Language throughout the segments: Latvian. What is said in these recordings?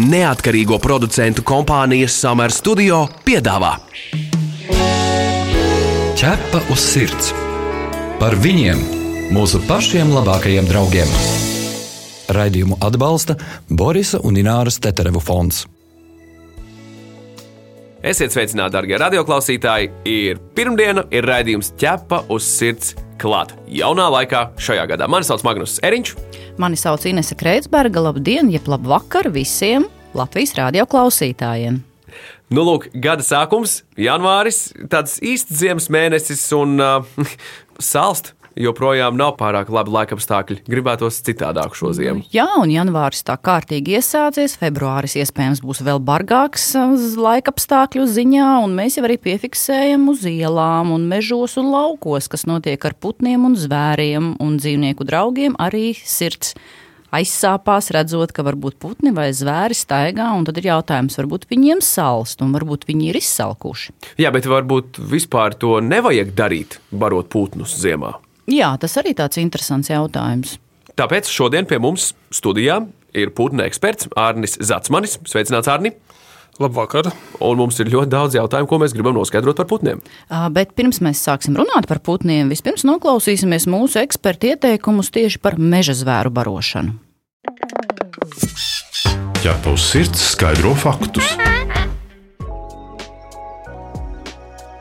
neatkarīgo producentu kompānijas Summer Studio piedāvā Ķepa uz sirds par viņiem, mūsu pašiem labākajiem draugiem. Raidījumu atbalsta Borisa un Ināras Teterevu fonds. Esiet sveicināti, darbie radioklausītāji! Ir pirmdiena, ir raidījums ķepa uz sirds klāt. Jaunā laikā šajā gadā mani sauc Magnus Eriņš. Mani sauc Inese Kreitsberga. Labdien, jeb labvakar visiem Latvijas radio klausītājiem! Nu, lūk, gada sākums, janvāris, tāds īsts ziemas mēnesis un uh, salst joprojām nav pārāk labi laikapstākļi. Gribētos citādāk šo ziemu. Jā, un janvāris tā kārtīgi iesācies, februāris iespējams būs vēl bargāks uh, laikapstākļu ziņā, un mēs jau arī piefiksējam uz ielām un mežos un laukos, kas notiek ar putniem un zvēriem un dzīvnieku draugiem, arī sirds aizsāpās, redzot, ka varbūt putni vai zvēri staigā, un tad ir jautājums, varbūt viņiem salst, un varbūt viņi ir izsalkuši. Jā, bet varbūt vispār to nevajag darīt, barot putnus ziemā. Jā, tas arī tāds interesants jautājums. Tāpēc šodien pie mums studijā ir putnu eksperts Arnis Zatsmanis. Sveicināts, Arni! Labvakar! Un mums ir ļoti daudz jautājumu, ko mēs gribam noskaidrot par putniem. Bet pirms mēs sāksim runāt par putniem, vispirms noklausīsimies mūsu eksperta ieteikumus tieši par meža zvēru barošanu. Ķepa uz sirds skaidro faktus.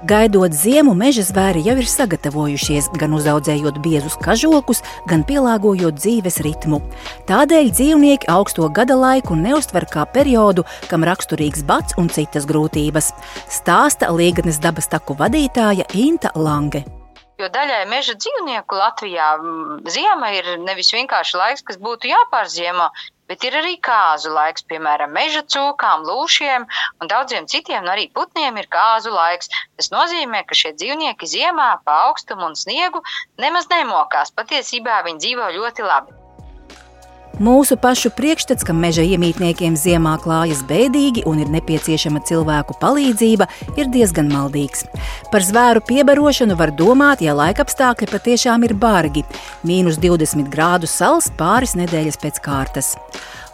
Gaidot ziemu, meža zvēri jau ir sagatavojušies, gan uzaudzējot biezus kažokus, gan pielāgojot dzīves ritmu. Tādēļ dzīvnieki augsto gada laiku neuztver kā periodu, kam raksturīgs bats un citas grūtības. Stāsta Līganes dabas taku vadītāja Inta Lange. Jo daļai meža dzīvnieku Latvijā ziema ir nevis vienkārši laiks, kas būtu jāpārziemo, bet ir arī kāzu laiks, piemēram, meža cūkām, lūšiem un daudziem citiem, un arī putniem ir kāzu laiks. Tas nozīmē, ka šie dzīvnieki ziemā pa augstumu un sniegu nemaz nemokās. Patiesībā viņi dzīvo ļoti labi. Mūsu pašu priekšstats, ka meža iemītniekiem ziemā klājas bēdīgi un ir nepieciešama cilvēku palīdzība, ir diezgan maldīgs. Par zvēru piebarošanu var domāt, ja laikapstākļi patiešām ir bargi - mīnus 20 grādu sals pāris nedēļas pēc kārtas.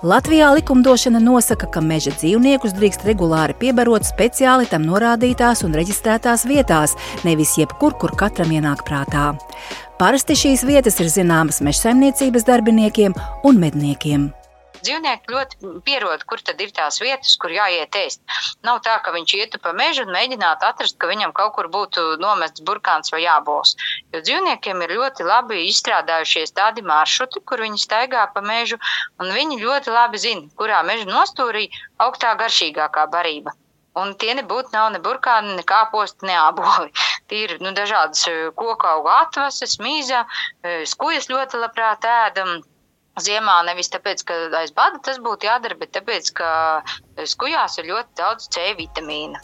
Latvijā likumdošana nosaka, ka meža dzīvniekus drīkst regulāri piebarot speciāli tam norādītās un reģistrētās vietās, nevis jebkur, kur katram ienāk prātā. Parasti šīs vietas ir zināmas mežsaimniecības darbiniekiem un medniekiem. Dzīvnieki ļoti pierod, kur tad ir tās vietas, kur jāiet ēst. Nav tā, ka viņš ietu pa mežu un mēģinātu atrast, ka viņam kaut kur būtu nomests burkāns vai jābols. Jo dzīvniekiem ir ļoti labi izstrādājušies tādi maršruti, kur viņi staigā pa mežu, un viņi ļoti labi zina, kurā meža nostūrī augstā garšīgākā barība. Un tie nebūtu nav ne burkāni, ne kāposti, ne āboli. Tie ir nu, dažādas koku auga atvases, mīza, skujas ļoti labprāt ēdam. Ziemā nevis tāpēc, ka aiz bada tas būtu jādara, bet tāpēc, ka skujās ir ļoti daudz C vitamīna.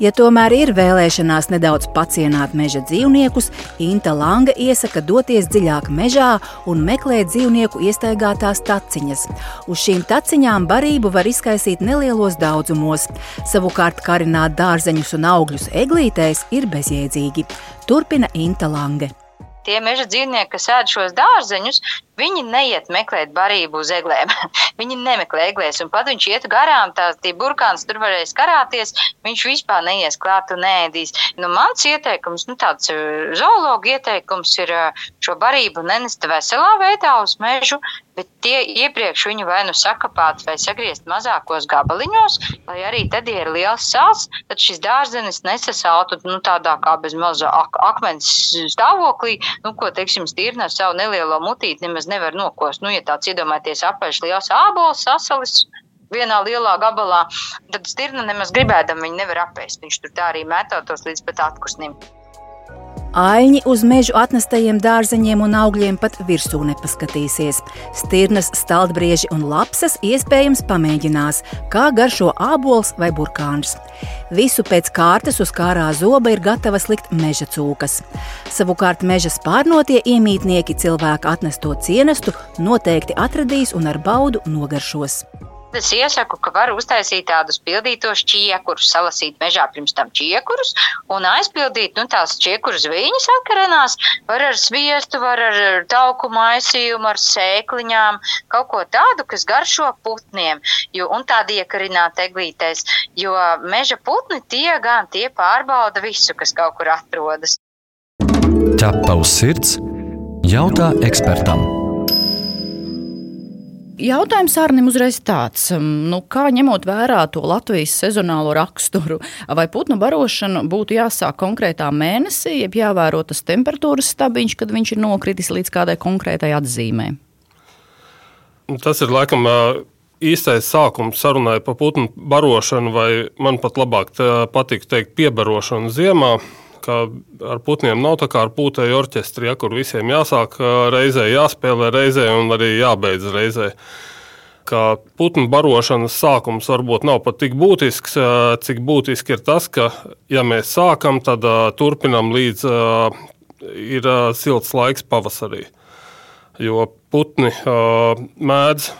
Ja tomēr ir vēlēšanās nedaudz pacienāt meža dzīvniekus, Inta Langa iesaka doties dziļāk mežā un meklēt dzīvnieku iestaigātās taciņas. Uz šīm taciņām barību var izkaisīt nelielos daudzumos. Savukārt karināt dārzeņus un augļus eglītēs ir bezjēdzīgi. Turpina Inta Lange. Tie meža dzīvnieki, kas ēd šos dārzeņus, viņi neiet meklēt barību uz eglēm. viņi nemeklē eglēs, un pat viņš iet garām, tās tie burkāns tur varēs karāties, viņš vispār neies klāt un nēdīs. Nu, mans ieteikums, nu tāds zoologa ieteikums ir šo barību nenest veselā veidā uz mežu, bet tie iepriekš viņu vai nu sakapāt vai sagriezt mazākos gabaliņos, lai arī tad, ja ir liels sāls, tad šis dārzenis nesasaltu nu, tādā kā bez maza ak akmens stāvoklī, nu, ko, teiksim, stīrna ar savu nelielo mutīti nemaz nevar nokost. Nu, ja tāds iedomājaties apaļš liels ābols, sasalis, vienā lielā gabalā, tad stirna nemaz gribēdam viņu nevar apēst. Viņš tur tā arī mētātos līdz pat atkusnim. Aļņi uz mežu atnestajiem dārzeņiem un augļiem pat virsū nepaskatīsies. Stirnas, staldbrieži un lapsas iespējams pamēģinās, kā garšo ābols vai burkāns. Visu pēc kārtas uz kārā zoba ir gatavas likt meža cūkas. Savukārt meža spārnotie iemītnieki cilvēka atnesto cienestu noteikti atradīs un ar baudu nogaršos. Es iesaku, ka var uztaisīt tādus pildītos čiekurus, salasīt mežā pirms tam čiekurus un aizpildīt nu, tās čiekurus viņas akarenās. Var ar sviestu, var ar tauku maisījumu, ar sēkliņām, kaut ko tādu, kas garšo putniem jo, un tādu iekarināt eglītēs. Jo meža putni tie gan tie pārbauda visu, kas kaut kur atrodas. Ķepa uz sirds - jautā ekspertam. Jautājums Arnim uzreiz tāds, nu, kā ņemot vērā to Latvijas sezonālo raksturu, vai putnu barošana būtu jāsāk konkrētā mēnesī, jeb jāvēro tas temperatūras stabiņš, kad viņš ir nokritis līdz kādai konkrētai atzīmē? Tas ir laikam īstais sākums sarunai par putnu barošanu, vai man pat labāk patīk teikt piebarošanu ziemā ka ar putniem nav tā kā ar pūtēju orķestri, ja, kur visiem jāsāk reizē, jāspēlē reizē un arī jābeidz reizē. Kā putnu barošanas sākums varbūt nav pat tik būtisks, cik būtiski ir tas, ka, ja mēs sākam, tad turpinam līdz ir silts laiks pavasarī. Jo putni mēdz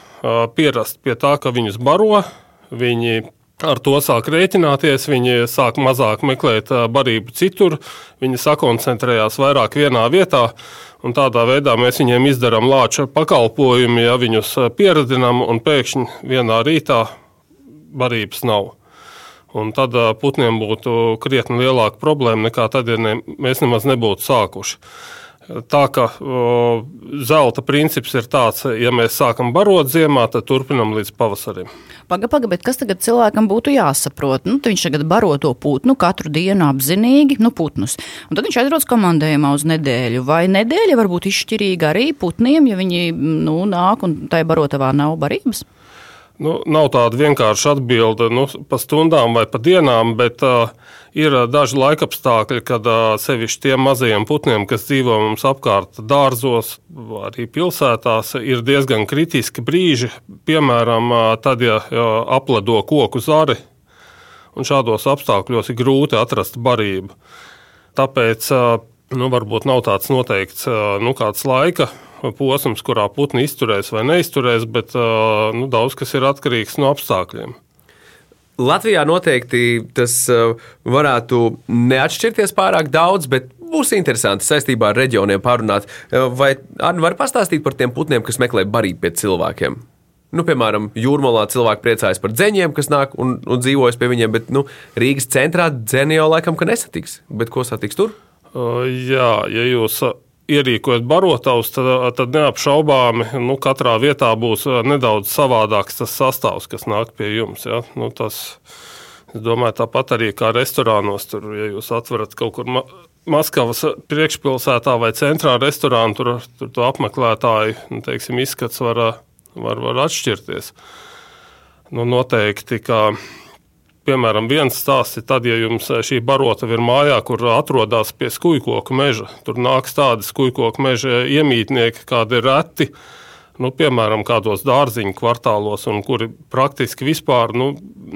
pierast pie tā, ka viņus baro, viņi Ar to sāk rēķināties, viņi sāk mazāk meklēt barību citur, viņi sakoncentrējās vairāk vienā vietā. Un tādā veidā mēs viņiem izdarām lāča pakalpojumu, ja viņus pieradinām, un pēkšņi vienā rītā barības nav. Un tad putniem būtu krietni lielāka problēma nekā tad, ja ne, mēs nemaz nebūtu sākuši. Tā kā zelta princips ir tāds, ja mēs sākam barot ziemā, tad turpinam līdz pavasarim. Paga, paga, bet kas tagad cilvēkam būtu jāsaprot? Nu, viņš tagad baro to putnu katru dienu apzinīgi, nu, putnus. Un tad viņš atrodas komandējumā uz nedēļu. Vai nedēļa var būt izšķirīga arī putniem, ja viņi nu, nāk un tajā barotavā nav barības? Nu, nav tāda vienkārša atbilde nu, pa stundām vai pa dienām, bet uh, ir daži laikapstākļi, kad uh, sevišķi tiem mazajiem putniem, kas dzīvo mums apkārt dārzos, arī pilsētās, ir diezgan kritiski brīži. Piemēram, uh, tad, ja uh, apledo koku zari, un šādos apstākļos ir grūti atrast barību. Tāpēc uh, nu, varbūt nav tāds noteikts uh, nu, laika posms, kurā putni izturēs vai neizturēs, bet nu, daudz kas ir atkarīgs no apstākļiem. Latvijā noteikti tas varētu neatšķirties pārāk daudz, bet būs interesanti saistībā ar reģioniem pārunāt. Vai Arni var pastāstīt par tiem putniem, kas meklē barību pie cilvēkiem? Nu, piemēram, jūrmālā cilvēki priecājas par dzeņiem, kas nāk un, un dzīvojas pie viņiem, bet nu, Rīgas centrā dzēni jau laikam nesatiks. Bet ko satiks tur? Uh, jā, ja jūs ierīkojat barotavus, tad, tad neapšaubāmi nu, katrā vietā būs nedaudz savādāks tas sastāvs, kas nāk pie jums. Ja? Nu, tas, es domāju, tāpat arī kā restorānos, tur, ja jūs atverat kaut kur. Ma Maskavas priekšpilsētā vai centrā restorānā, tur, tur to apmeklētāju nu, teiksim, izskats var, var, var atšķirties. Nu, noteikti, ka Piemēram, viens stāsts ir tad, ja jums eh, šī barotava ir mājā, kur atrodas pie skujkoku meža. Tur nāks tādi skujkoku meža iemītnieki, kādi ir reti. Nu, piemēram, kādos dārziņu kvartālos, un kuri praktiski vispār nu,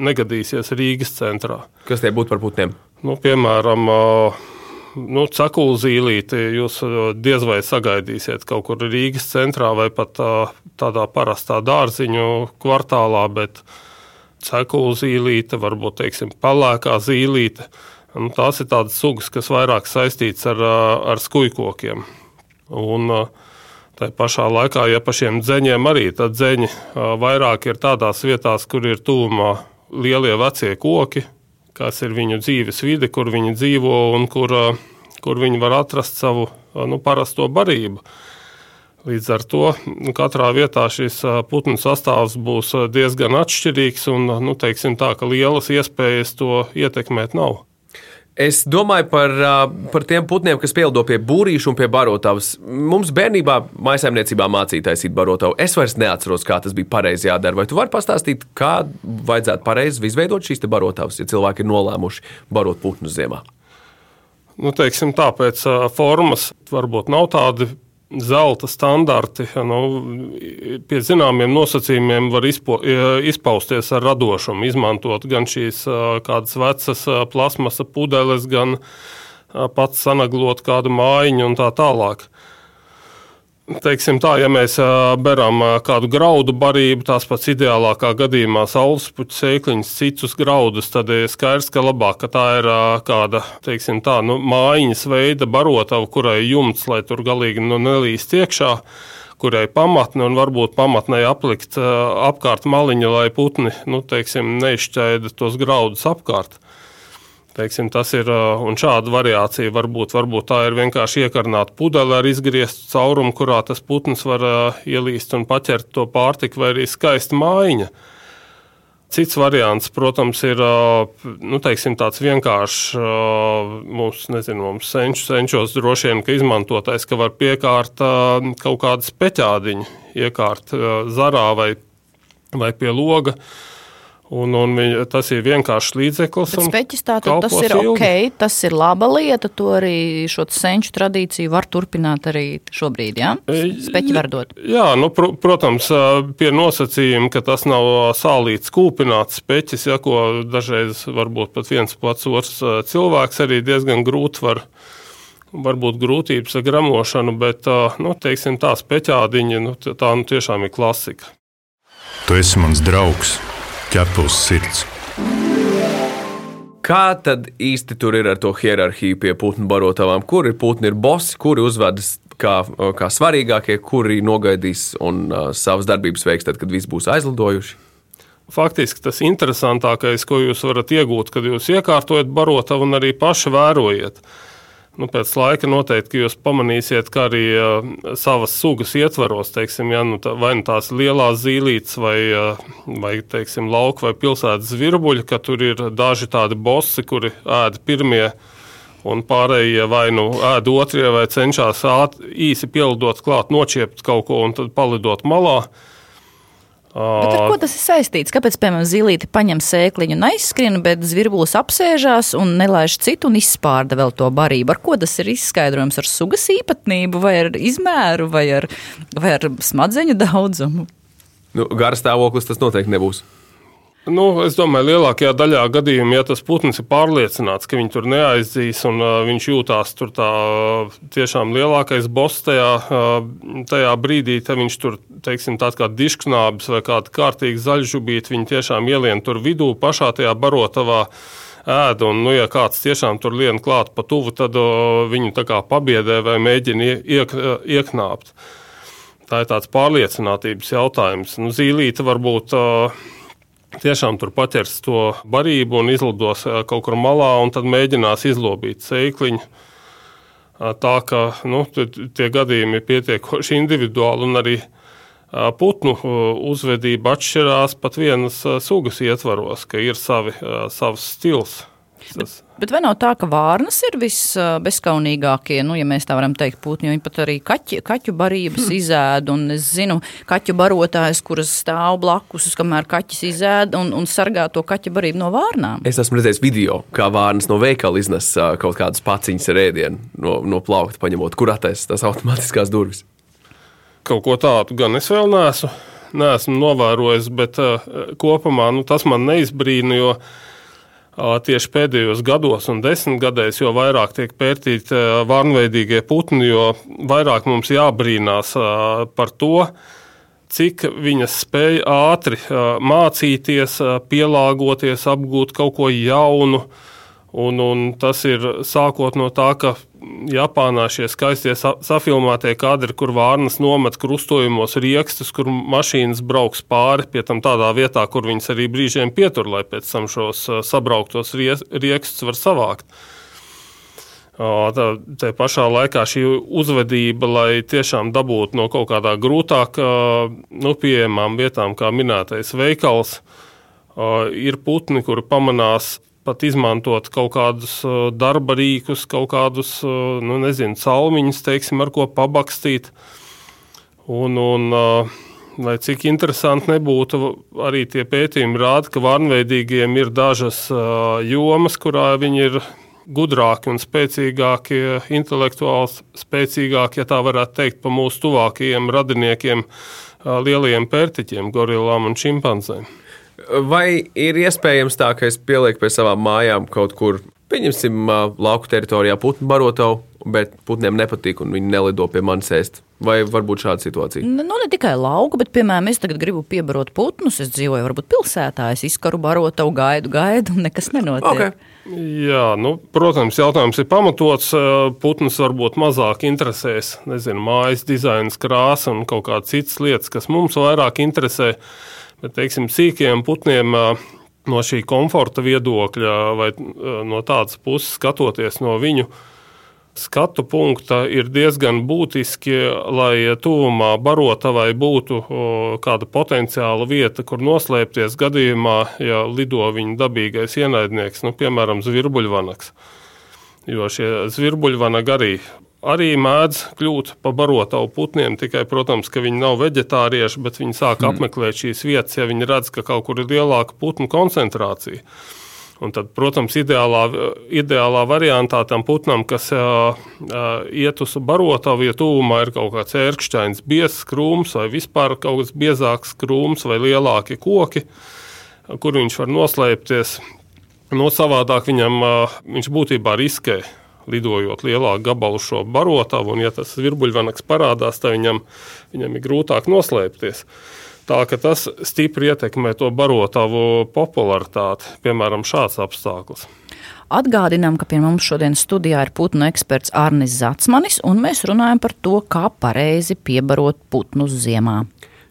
negadīsies Rīgas centrā. Kas tie būtu par putniem? Nu, piemēram, nu, cekulu zīlīti jūs diez vai sagaidīsiet kaut kur Rīgas centrā vai pat tādā parastā dārziņu kvartālā. Bet, uh, cekula zīlīte, varbūt teiksim, palēkā zīlīte. Nu, tās ir tādas sugas, kas vairāk saistītas ar, ar skujkokiem. Un, Tā pašā laikā, ja pašiem dzeņiem arī tad dzeņi vairāk ir tādās vietās, kur ir tūmā lielie vecie koki, kas ir viņu dzīves vide, kur viņi dzīvo un kur, kur viņi var atrast savu nu, parasto barību. Līdz ar to nu, katrā vietā šis putnu sastāvs būs diezgan atšķirīgs, un nu, tā, lielas iespējas to ietekmēt nav. Es domāju par, par tiem putniem, kas pielido pie būrīša un pie barotavas. Mums bērnībā maisaimniecībā mācīja taisīt barotavu. Es vairs neatceros, kā tas bija pareizi jādara. Vai tu vari pastāstīt, kā vajadzētu pareizi izveidot šīs barotavas, ja cilvēki ir nolēmuši barot putnus ziemā? Nu, teiksim, tā pēc formas varbūt nav tādi zelta standarti nu, pie zināmiem nosacījumiem var izpo, izpausties ar radošumu, izmantot gan šīs kādas vecas plasmasa pudeles, gan pats sanaglot kādu mājiņu un tā tālāk. Teiksim tā, ja mēs beram kādu graudu barību, tās pats ideālākā gadījumā saulespuķu sēkliņas, citus graudus, tad ir skaidrs, ka labāk, ka tā ir kāda, teiksim tā, nu, mājiņas veida barotava, kurai jumts, lai tur galīgi nu, nelīst iekšā, kurai pamatne un varbūt pamatnē aplikt apkārt maliņu, lai putni, nu, teiksim, neizšķēda tos graudus apkārt. Teiksim, tas ir un šāda variācija. Varbūt, varbūt tā ir vienkārši iekarnāta pudele ar izgrieztu caurumu, kurā tas putns var ielīst un paķert to pārtiku, vai arī skaista mājiņa. Cits variants, protams, ir nu, teiksim, tāds vienkāršs, mums, nezinu, mums senču, senčos droši vien izmantotais, ka var piekārt kaut kādu speķādiņu, iekārt zarā vai, vai pie loga. Uh, Un, un viņa, tas ir vienkāršs līdzeklis. Speķis tātad tas ir ilgi. ok, tas ir laba lieta. To arī šo senču tradīciju var turpināt arī šobrīd. Ja? Speķi var dot. Jā, nu, pr protams, pie nosacījuma, ka tas nav sālīts kūpināts speķis, ja, ko dažreiz varbūt pat viens pats otrs cilvēks arī diezgan grūti var. Varbūt grūtības ar gramošanu, bet nu, teiksim, tā speķādiņa nu, tā nu, tiešām ir klasika. Tu esi mans draugs ķepa uz sirds. Kā tad īsti tur ir ar to hierarhiju pie putnu barotavām? Kuri putni ir bosi, kuri uzvedas kā, kā svarīgākie, kuri nogaidīs un uh, savas darbības veiks tad, kad viss būs aizlidojuši? Faktiski tas interesantākais, ko jūs varat iegūt, kad jūs iekārtojat barotavu un arī paši vērojat. Uh, Nu, pēc laika noteikti jūs pamanīsiet, ka arī uh, savas sugas ietvaros, teiksim, ja, nu, tā, vai nu tās lielās zīlītes, vai, uh, vai teiksim, lauka vai pilsētas zvirbuļi, ka tur ir daži tādi bosi, kuri ēda pirmie. Un pārējie vai nu ēd otrie, vai cenšas īsi pielidot klāt, noķiept kaut ko un tad palidot malā. Uh, Bet ar ko tas ir saistīts? Kāpēc, piemēram, zīlīte paņem sēkliņu un aizskrien, bet zvirbulis apsēžās un nelaiž citu un izspārda vēl to barību? Ar ko tas ir izskaidrojams? Ar sugas īpatnību, vai ar izmēru, vai ar, vai ar smadzeņu daudzumu? Nu, Garas stāvoklis tas noteikti nebūs. Nu, es domāju, lielākajā daļā gadījumā, ja tas putns ir pārliecināts, ka viņi tur neaizdīs un uh, viņš jūtās tur tā tiešām lielākais boss tajā, uh, tajā brīdī, tad viņš tur, teiksim, tāds kā dišknābis vai kāda kārtīga zaļžubīta, viņi tiešām ielien tur vidū pašā tajā barotavā ēda. Un, nu, ja kāds tiešām tur lien klāt pa tuvu, tad uh, viņu tā kā pabiedē vai mēģina iek, ieknāpt. Tā ir tāds pārliecinātības jautājums. Nu, zīlīte varbūt. Uh, tiešām tur paķers to barību un izlidos kaut kur malā, un tad mēģinās izlobīt sēkliņu. Tā ka nu, tie gadījumi ir pietiekoši individuāli, un arī putnu uzvedība atšķirās pat vienas sugas ietvaros, ka ir savi, savs stils. Bet, bet vai nav tā, ka vārnas ir visbezskaunīgākie, nu, ja mēs tā varam teikt, putni, jo viņi pat arī kaķi, kaķu barības hmm. izēd, un es zinu kaķu barotājs, kuras stāv blakus, kamēr kaķis izēd un, un sargā to kaķu barību no vārnām. Es esmu redzējis video, kā vārnas no veikala iznes kaut kādas paciņas ar ēdienu no, no plaukta, paņemot, kur attaisas tās automātiskās durvis. Kaut ko tādu gan es vēl neesmu, neesmu novērojis, bet uh, kopumā nu, tas man neizbrīna, jo uh, tieši pēdējos gados un desmitgadēs, jo vairāk tiek pētīti varnveidīgie putni, jo vairāk mums jābrīnās par to, cik viņas spēj ātri mācīties, pielāgoties, apgūt kaut ko jaunu. Un, un tas ir sākot no tā, ka Japānā šie skaistie safilmētie kadri, kur vārnas nomet krustojumos riekstus, kur mašīnas brauks pāri pie tam tādā vietā, kur viņas arī brīžiem pietur, lai pēc tam šos sabrauktos riekstus var savākt. Tā, tā pašā laikā šī uzvedība, lai tiešām dabūtu no kaut kādā grūtāk nu, pieejamām vietām, kā minētais veikals, ir putni, kuri pamanās pat izmantot kaut kādus uh, darba rīkus, kaut kādus, uh, nu, nezinu, salmiņus, teiksim, ar ko pabakstīt. Un, un, uh, lai cik interesanti nebūtu, arī tie pētījumi rāda, ka varnveidīgiem ir dažas jomas, kurā viņi ir gudrāki un spēcīgāki, intelektuāli spēcīgāki, ja tā varētu teikt, pa mūsu tuvākajiem radiniekiem, lielajiem pērtiķiem, gorilām un šimpanzēm. Vai ir iespējams tā, ka es pielieku pie savām mājām kaut kur, pieņemsim, lauku teritorijā putnu barotavu, bet putniem nepatīk un viņi nelido pie manis ēst Vai varbūt šāda situācija? Nu, ne tikai lauku, bet, piemēram, es tagad gribu piebarot putnus. Es dzīvoju, varbūt pilsētā, es izkaru barotavu, gaidu, gaidu, un nekas nenotiek. Okay. Jā, nu, protams, jautājums ir pamatots. Putns varbūt mazāk interesēs, nezinu, mājas dizains, krāsa un kaut kādas citas lietas, kas mums vairāk interesē. Teiksim, sīkiem putniem no šī komforta viedokļa vai no tādas puses skatoties no viņu skatu punkta ir diezgan būtiski, lai tuvumā barotavai būtu kāda potenciāla vieta, kur noslēpties gadījumā, ja lido viņa dabīgais ienaidnieks, nu, piemēram, zvirbuļvanaks. Jo šie zvirbuļvanagi arī, arī mēdz kļūt par barotavu putniem, tikai, protams, ka viņi nav veģetārieši, bet viņi sāk mm. apmeklēt šīs vietas, ja viņi redz, ka kaut kur ir lielāka putnu koncentrācija. Un tad, protams, ideālā, ideālā variantā tam putnam, kas uh, iet uz barotavu, ja tūmā ir kaut kāds ērkšķains, biezs krūms vai vispār kaut kāds biezāks krūms vai lielāki koki, kur viņš var noslēpties. No savādāk viņam, uh, viņš būtībā riskē lidojot lielāku gabalu šo barotavu, un ja tas virbuļvanaks parādās, tad viņam, viņam ir grūtāk noslēpties. Tā ka tas stipri ietekmē to barotavu popularitāti, piemēram, šāds apstākļus. Atgādinām, ka pie mums šodien studijā ir putnu eksperts Arnis Zatsmanis, un mēs runājam par to, kā pareizi piebarot putnus ziemā.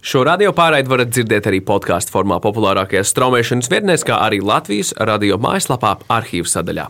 Šo radio pārraidi varat dzirdēt arī podkāstu formā, populārākajās straumēšanas vietnēs, kā arī Latvijas radio mājaslapā, arhīvu sadaļā.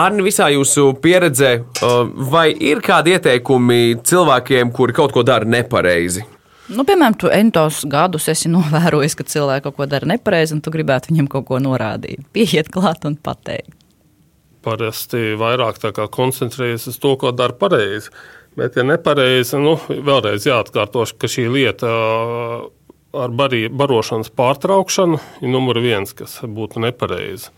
Arni, visā jūsu pieredzē, vai ir kādi ieteikumi cilvēkiem, kuri kaut ko dara nepareizi? Nu, piemēram, tu entos gadus esi novērojis, ka cilvēki kaut ko dara nepareizi, un tu gribētu viņam kaut ko norādīt, pieiet klāt un pateikt. Parasti vairāk koncentrējas uz to, ko dara pareizi. Bet, ja nepareizi, nu, vēlreiz jāatkārtošu, ka šī lieta ar barī, barošanas pārtraukšanu ir numur viens, kas būtu nepareizi.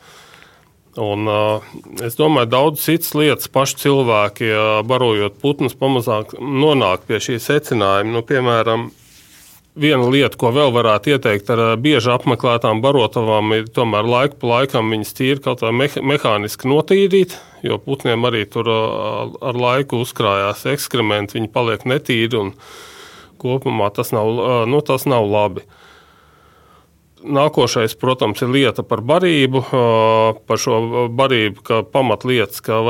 Un, uh, es domāju, ka daudz citas lietas paši cilvēki, uh, barojot putnus, pamazām nonāk pie šī secinājuma. Nu, piemēram, viena lieta, ko vēl varētu ieteikt ar bieži apmeklētām barotavām, ir tomēr laiku pa laikam viņas tīri kaut kā meha mehāniski notīrīt, jo putniem arī tur ar laiku uzkrājās ekskrementi, viņi paliek netīri un kopumā tas nav, nu, tas nav labi. Nākošais, protams, ir lieta par barību. Par šo barību, ka pamatlietas, ka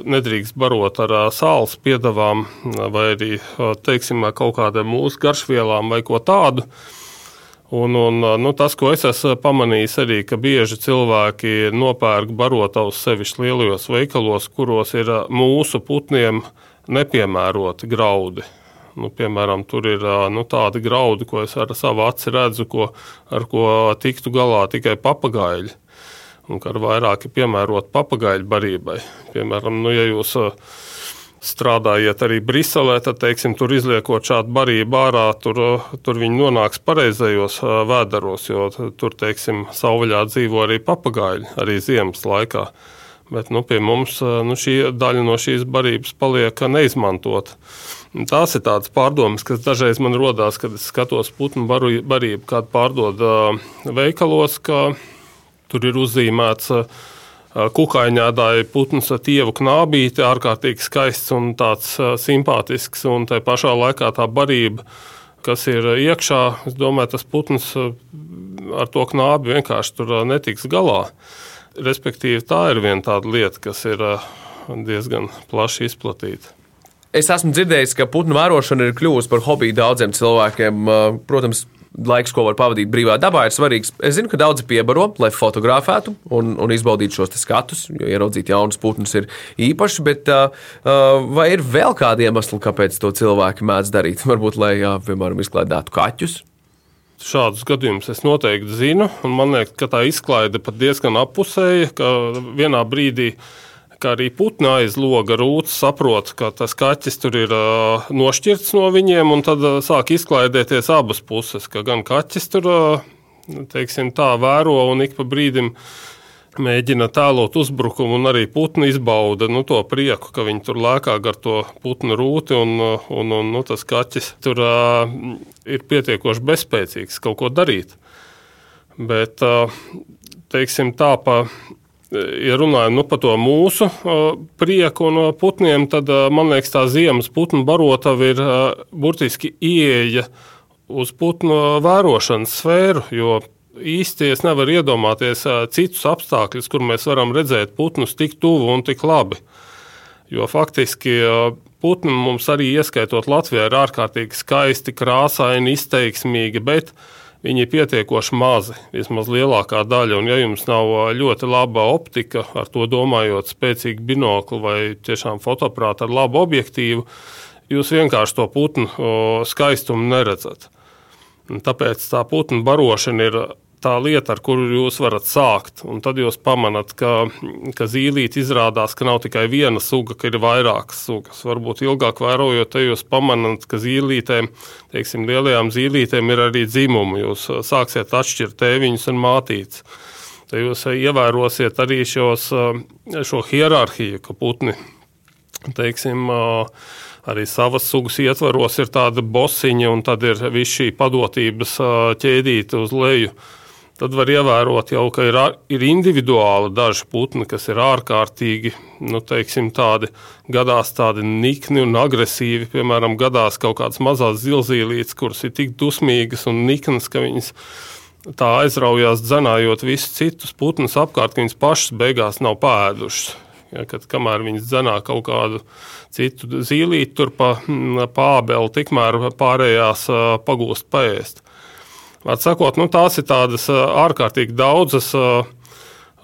nedrīkst barot ar sāls piedavām vai arī teiksim, kaut kādām mūsu garšvielām vai ko tādu. Un, un, nu, tas, ko es esmu pamanījis, arī ka bieži cilvēki nopērk barotavus sevišķi lielajos veikalos, kuros ir mūsu putniem nepiemēroti graudi. Nu, piemēram, tur ir nu, tādi graudi, ko es ar savu aci redzu, ko, ar ko tiktu galā tikai papagaļi. Un kā vairāk piemērot papagaļu barībai. Piemēram, nu, ja jūs strādājat arī Briselē, tad, teiksim, tur izliekot šādu barību ārā, tur, tur viņi nonāks pareizajos vēderos, jo tur, teiksim, savvaļā dzīvo arī papagaļi, arī ziemas laikā. Bet nu, pie mums nu, šī daļa no šīs barības paliek neizmantota. Tās ir tādas pārdomas, kas dažreiz man rodās, kad es skatos putnu barību, kādu pārdod veikalos, ka tur ir uzzīmēts kukaiņādāja putns ar tievu knābīti, ārkārtīgi skaists un tāds simpātisks, un tā pašā laikā tā barība, kas ir iekšā, es domāju, tas putns ar to knābi vienkārši tur netiks galā. Respektīvi, tā ir viena tāda lieta, kas ir diezgan plaši izplatīta. Es esmu dzirdējis, ka putnu vērošana ir kļuvusi par hobiju daudziem cilvēkiem. Eh, protams, laiks, ko var pavadīt brīvā dabā, ir svarīgs. Es zinu, ka daudzi piebaro, lai fotografētu un, un izbaudītu šos skatus, jo ieraudzīt jaunus putnus ir īpaši. Bet uh, vai ir vēl kādi iemesli, kāpēc to cilvēki mēdz darīt? Varbūt, lai, jā, piemēram, izklaidētu kaķus Šādus gadījumus es noteikti zinu, un man liekas, ka tā izklaide pat diezgan apusēja, ka vienā brīdī kā arī putna aiz loga rūts saprot, ka tas kaķis tur ir uh, nošķirts no viņiem, un tad uh, sāk izklaidēties abas puses, ka gan kaķis tur uh, teiksim, tā vēro un ik pa brīdim mēģina tēlot uzbrukumu, un arī putni izbauda nu, to prieku, ka viņi tur lēkā gar to putnu rūti, un, un, un nu, tas kaķis tur uh, ir pietiekoši bezspēcīgs kaut ko darīt. Bet, uh, teiksim, tā pa. Ja runājam nu, par to mūsu uh, prieku no putniem, tad uh, man liekas, tā ziemas putnu barotava ir uh, burtiski ieeja uz putnu vērošanas sfēru. Īsti es nevaru iedomāties citus apstākļus, kur mēs varam redzēt putnus tik tuvu un tik labi. Jo faktiski putni mums arī ieskaitot Latvijā ir ārkārtīgi skaisti, krāsaini, izteiksmīgi, bet viņi ir pietiekoši mazi, vismaz lielākā daļa. Un ja jums nav ļoti laba optika, ar to domājot spēcīgu binokli vai tiešām fotoaprātu ar labu objektīvu, jūs vienkārši to putnu skaistumu neredzat. Un tāpēc tā putnu barošana ir tā lieta, ar kuru jūs varat sākt. Un tad jūs pamanāt, ka, ka zīlīte izrādās, ka nav tikai viena suga, ka ir vairākas sugas. Varbūt ilgāk vērojot, tad jūs pamanāt, ka zīlītēm, teiksim, lielajām zīlītēm ir arī dzimumi. Jūs sāksiet atšķirt tēviņus un mātītes. Tad jūs ievērosiet arī šos, šo hierarhiju, ka putni, teiksim, arī savas sugas ietvaros ir tāda bosiņa, un tad ir viss šī padotības ķēdīte uz leju. Tad var ievērot, jau, ka ir, ir individuāli daži putni, kas ir ārkārtīgi, nu, teiksim, tādi gadās tādi nikni un agresīvi. Piemēram, gadās kaut kādas mazas zilzīlītes, kuras ir tik dusmīgas un niknas, ka viņas tā aizraujās dzenājot visus citus putnus apkārt, ka viņas pašas beigās nav pēdušas. Ja, kad, kamēr viņas dzenā kaut kādu citu zīlīti, tur pa, pa ābeli, tikmēr pārējās pagūst paēst. Atsakot, nu, tās ir tādas ārkārtīgi daudzas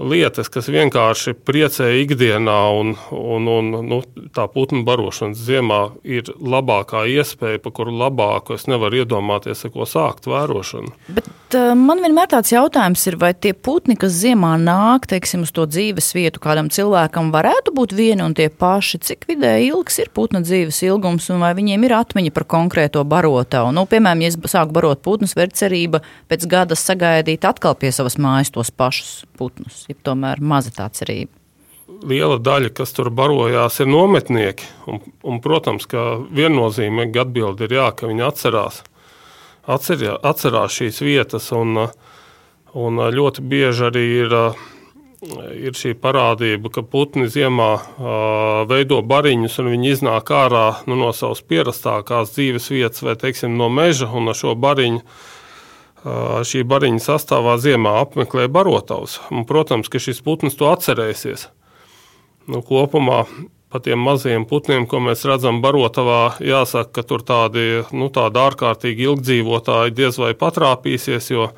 lietas, kas vienkārši priecē ikdienā, un, un, un nu, tā putnu barošanas ziemā ir labākā iespēja, pa kuru labāku es nevaru iedomāties, ko sākt vērošanu. Bet uh, man vienmēr tāds jautājums ir, vai tie putni, kas ziemā nāk, teiksim, uz to dzīves vietu kādam cilvēkam, varētu būt vieni un tie paši, cik vidēji ilgs ir putna dzīves ilgums, un vai viņiem ir atmiņa par konkrēto barotavu. Nu, piemēram, ja es sāku barot putnus, var cerība pēc gada sagaidīt atkal pie savas mājas tos pašus putnus ir tomēr maza tā cerība. Liela daļa, kas tur barojās, ir nometnieki. Un, un, protams, ka viennozīmīgi atbildi ir jā, ka viņi atcerās, atcerā, atcerās šīs vietas. Un, un ļoti bieži arī ir, ir šī parādība, ka putni ziemā veido bariņus un viņi iznāk ārā nu, no savas pierastākās dzīves vietas vai teiksim, no meža un ar šo bariņu šī bariņa sastāvā ziemā apmeklē barotavus. Un, protams, ka šis putns to atcerēsies. Nu, kopumā pa tiem mazajiem putniem, ko mēs redzam barotavā, jāsaka, ka tur tādi, nu, tādi ārkārtīgi ilgdzīvotāji diez vai patrāpīsies, jo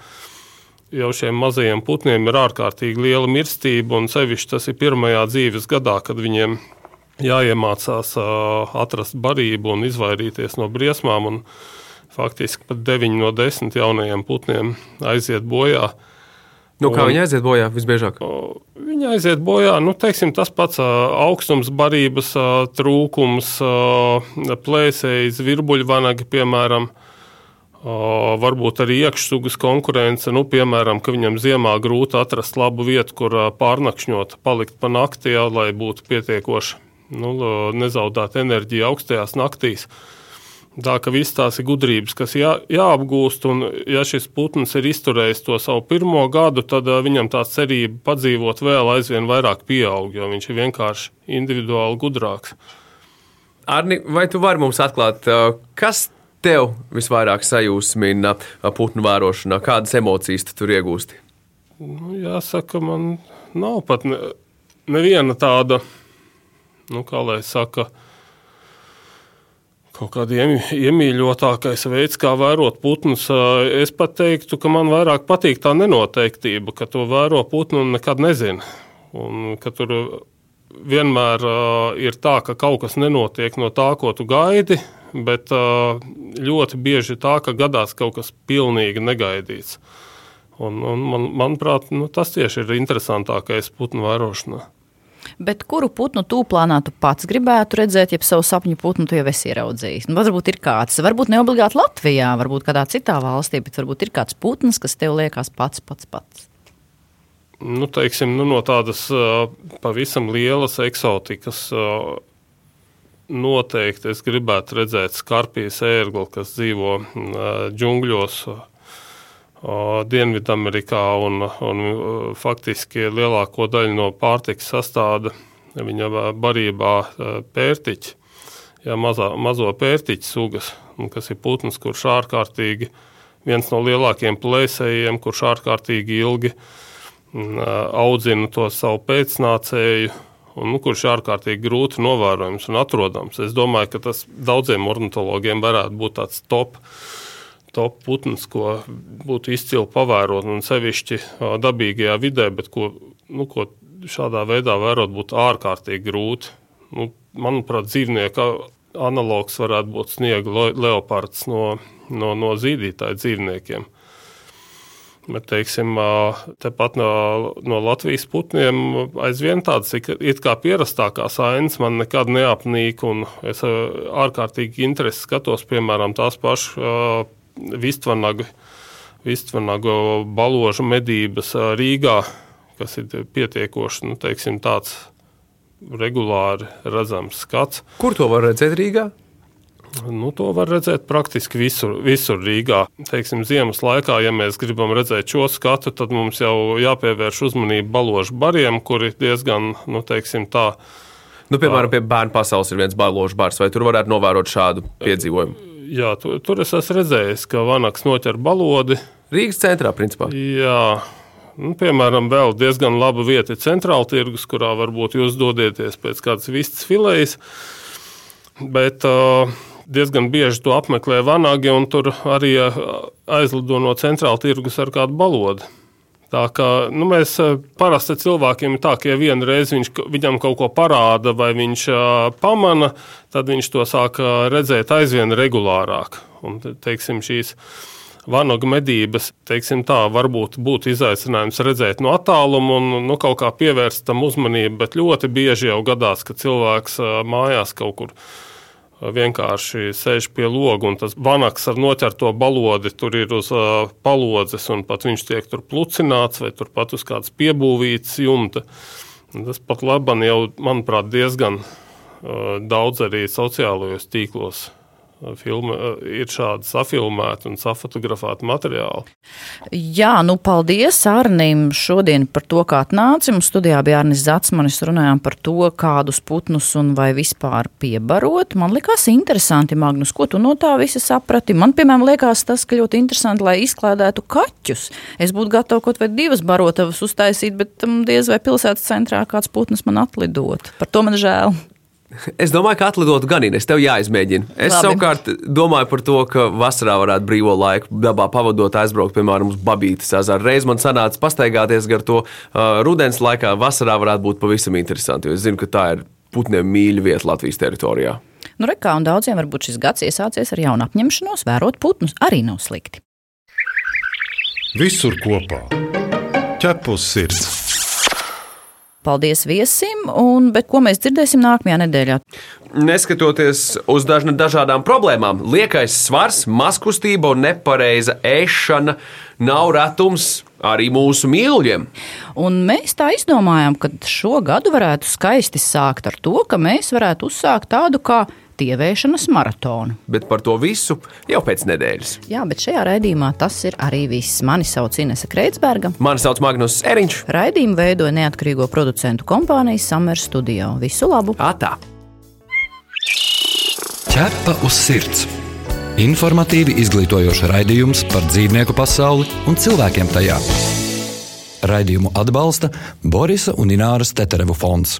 jau šiem mazajiem putniem ir ārkārtīgi liela mirstība, un sevišķi tas ir pirmajā dzīves gadā, kad viņiem jāiemācās atrast barību un izvairīties no briesmām. Un, faktiski pat 9 no 10 jaunajiem putniem aiziet bojā. Nu, kā un, viņi aiziet bojā visbiežāk? Viņi aiziet bojā. Nu, teiksim, tas pats augstums, barības trūkums, plēsējas, virbuļvanagi, piemēram. Varbūt arī iekšsugas konkurence, nu, piemēram, ka viņam ziemā grūti atrast labu vietu, kur pārnakšņot, palikt pa naktī, lai būtu pietiekoši nu, nezaudēt enerģiju augstajās naktīs. Uh, Tā ka viss tās ir gudrības, kas jā, jāapgūst, un ja šis putns ir izturējis to savu pirmo gadu, tad viņam tā cerība padzīvot vēl aizvien vairāk pieaug, jo viņš ir vienkārši individuāli gudrāks. Arni, vai tu vari mums atklāt, kas tev visvairāk sajūsmina putnu vērošanā? Kādas emocijas tu tur iegūsti? Nu, jāsaka, man nav pat ne, neviena tāda, nu, kā lai saka, uh, kaut kāda iemīļotākais veids, kā vērot putnus. Es pat teiktu, ka man vairāk patīk tā nenoteiktība, ka to vēro putnu un nekad nezina. Un ka tur vienmēr ir tā, ka kaut kas nenotiek no tā, ko tu gaidi, bet ļoti bieži tā, ka gadās kaut kas pilnīgi negaidīts. Un, un man, manuprāt, nu, tas tieši ir interesantākais putnu vērošanā. Bet kuru putnu tūplānā tu pats gribētu redzēt, ja savu sapņu putnu tu jau esi ieraudzījis? Nu, varbūt ir kāds, varbūt ne obligāti Latvijā, varbūt kādā citā valstī, bet varbūt ir kāds putns, kas tev liekas pats, pats, pats. Nu, teiksim, nu, no tādas uh, pavisam lielas eksotikas. Uh, Noteikti es gribētu redzēt skarpijas ērgli, kas dzīvo uh, džungļos, uh, Dienvidamerikā un, un faktiski lielāko daļu no pārtikas sastāda viņa barībā pērtiķi, ja, mazā, mazo pērtiķu sugas, kas ir putns, kurš ārkārtīgi viens no lielākajiem plēsējiem, kurš ārkārtīgi ilgi audzina to savu pēcnācēju, un nu, kurš ir ārkārtīgi grūti novērojams un atrodams. Es domāju, ka tas daudziem ornitologiem varētu būt tāds top top putns, ko būtu izcili pavērot, un sevišķi dabīgajā vidē, bet ko, nu, ko šādā veidā vērot būtu ārkārtīgi grūti. Nu, manuprāt, dzīvnieka analogs varētu būt sniega leopards no, no, no zīdītāju dzīvniekiem. Bet, teiksim, tepat no, no Latvijas putniem aizvien tādas it kā pierastākās ainas man nekad neapnīk, es ārkārtīgi interesi skatos, piemēram, tās pašas Vistvanagu, Vistvanagu baložu medības Rīgā, kas ir pietiekoši, nu, teiksim, tāds regulāri redzams skats. Kur to var redzēt Rīgā? Nu, to var redzēt praktiski visur, visur Rīgā. Teiksim, ziemas laikā, ja mēs gribam redzēt šo skatu, tad mums jau jāpievērš uzmanība baložu bariem, kuri diezgan, nu, teiksim, tā. Nu, piemēram, pie bērnu pasaules ir viens baložu bars, vai tur varētu novērot šādu piedzīvojumu? Jā, tur, tur es esmu redzējis, ka vanaks noķer balodi. Rīgas centrā, principā. Jā. Nu, piemēram, vēl diezgan laba vieta ir centrāla tirgus, kurā varbūt jūs dodieties pēc kādas vistas filējas. Bet uh, diezgan bieži to apmeklē vanagi, un tur arī aizlido no centrāla tirgus ar kādu balodi. Tā kā nu, mēs eh, parasti cilvēkiem ir tā, ka ja vienreiz viņš, viņam kaut ko parāda vai viņš uh, pamana, tad viņš to sāk redzēt aizvien regulārāk. Un, teiksim, šīs vanagu medības, teiksim tā, varbūt būtu izaicinājums redzēt no attāluma un nu, kaut kā pievērst tam uzmanību, bet ļoti bieži jau gadās, ka cilvēks uh, mājās kaut kur vienkārši sēž pie loga, un tas vanaks ar noķerto balodi tur ir uz uh, palodzes, un pat viņš tiek tur plucināts vai turpat uz kādas piebūvītas jumta. Tas pat labi jau, manuprāt, diezgan uh, daudz arī sociālajos tīklos filma, ir šādi safilmēti un safotografēti materiāli. Jā, nu paldies Arnim šodien par to, kā atnāci. Mums studijā bija Arnis Zatsmanis, runājām par to, kādus putnus un vai vispār piebarot. Man likās interesanti, Magnus, ko tu no tā visa saprati. Man, piemēram, liekas tas, ka ļoti interesanti, lai izklādētu kaķus. Es būtu gatava kaut vai divas barotavas uztaisīt, bet um, diez vai pilsētas centrā kāds putns man atlidot. Par to man žēl. Es domāju, ka atlidotu gan Inês, tev jāizmēģina. Es Labi. savukārt domāju par to, ka vasarā varētu brīvo laiku dabā pavadot, aizbraukt, piemēram, uz Babītas ezeru. Reiz man sanāca pastaigāties gar to uh, rudens laikā, vasarā varētu būt pavisam interesanti, jo es zinu, ka tā ir putniem mīļa vieta Latvijas teritorijā. Nu, rekā, un daudziem varbūt šis gads iesācies ar jaunu apņemšanos, vērot putnus arī nav slikti. Visur kopā - ķepus sirds! Paldies viesim, un, bet ko mēs dzirdēsim nākamajā nedēļā? Neskatoties uz dažna, dažādām problēmām, liekais svars, maskustība un nepareiza ēšana nav retums arī mūsu mīļiem. Un mēs tā izdomājām, ka šo gadu varētu skaisti sākt ar to, ka mēs varētu uzsākt tādu kā tievēšanas maratonu. Bet par to visu jau pēc nedēļas. Jā, bet šajā raidījumā tas ir arī viss. Mani sauc Inese Kreitsberga. Mani sauc Magnus Eriņš. Raidījumu veidoja neatkarīgo producentu kompānija Summer Studio. Visu labu! Atā! Ķepa uz sirds! Informatīvi izglītojoši raidījums par dzīvnieku pasauli un cilvēkiem tajā. Raidījumu atbalsta Borisa un Ināras Teterevu fonds.